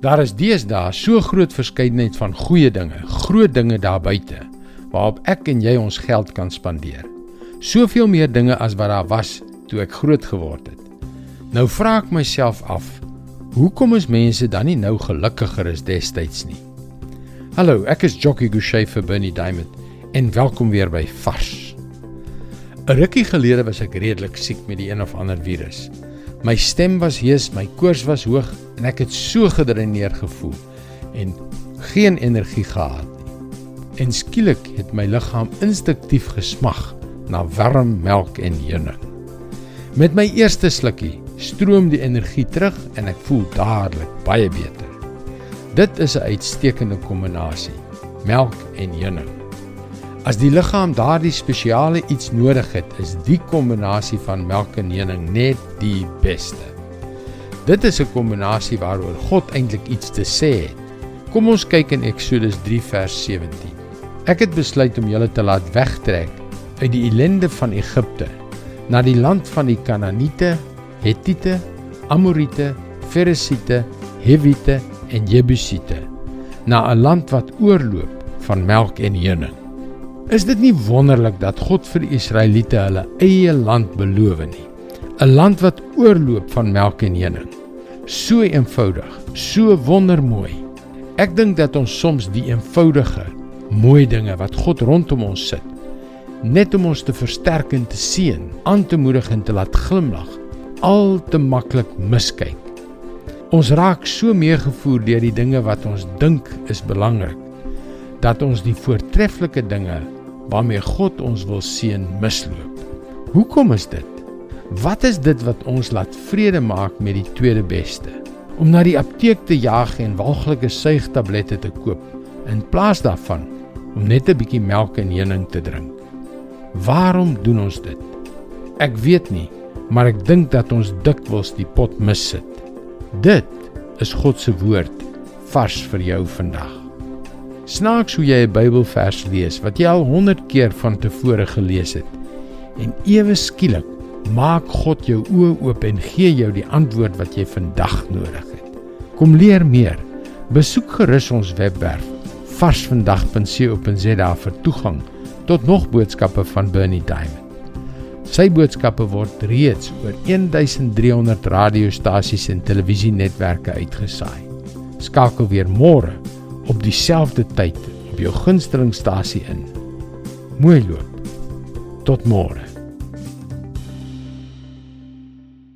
Daar is deesdae so groot verskeidenheid van goeie dinge, groot dinge daar buite waarop ek en jy ons geld kan spandeer. Soveel meer dinge as wat daar was toe ek groot geword het. Nou vra ek myself af, hoekom is mense dan nie nou gelukkiger as destyds nie? Hallo, ek is Jockey Gouchee vir Bernie Diamond en welkom weer by Vars. 'n Rukkie gelede was ek redelik siek met die een of ander virus. My stem was hees, my koors was hoog en ek het so gedreineer gevoel en geen energie gehad nie. En skielik het my liggaam instinktief gesmag na warm melk en heuning. Met my eerste slukkie stroom die energie terug en ek voel dadelik baie beter. Dit is 'n uitstekende kombinasie, melk en heuning. As die liggaam daardie spesiale iets nodig het, is die kombinasie van melk en heuning net die beste. Dit is 'n kombinasie waaroor God eintlik iets te sê het. Kom ons kyk in Eksodus 3 vers 17. Ek het besluit om julle te laat wegtrek uit die ellende van Egipte na die land van die Kanaaniete, Hettiete, Amoriete, Ferisiete, Hewiete en Jebusiete, na 'n land wat oorloop van melk en heuning. Is dit nie wonderlik dat God vir die Israeliete hulle eie land beloof nie? 'n Land wat oorloop van melk en honing. So eenvoudig, so wondermooi. Ek dink dat ons soms die eenvoudige, mooi dinge wat God rondom ons sit, net om ons te versterk en te seën, aan te moedig en te laat glimlag, al te maklik miskyk. Ons raak so meegevoer deur die dinge wat ons dink is belangrik dat ons die voortreffelike dinge waarmee God ons wil seën misloop. Hoekom is dit? Wat is dit wat ons laat vrede maak met die tweede beste? Om na die apteek te jaag en walglike suigtablette te koop in plaas daarvan om net 'n bietjie melk en heuning te drink. Waarom doen ons dit? Ek weet nie, maar ek dink dat ons dikwels die pot missit. Dit is God se woord vars vir jou vandag. Snaaks hoe jy 'n Bybelvers lees wat jy al 100 keer van tevore gelees het. En ewe skielik maak God jou oë oop en gee jou die antwoord wat jy vandag nodig het. Kom leer meer. Besoek gerus ons webwerf varsvandag.co.za vir toegang tot nog boodskappe van Bernie Diamond. Sy boodskappe word reeds oor 1300 radiostasies en televisienetwerke uitgesaai. Skakel weer môre op dieselfde tyd op jou gunstelingstasie in. Mooi loop. Tot môre.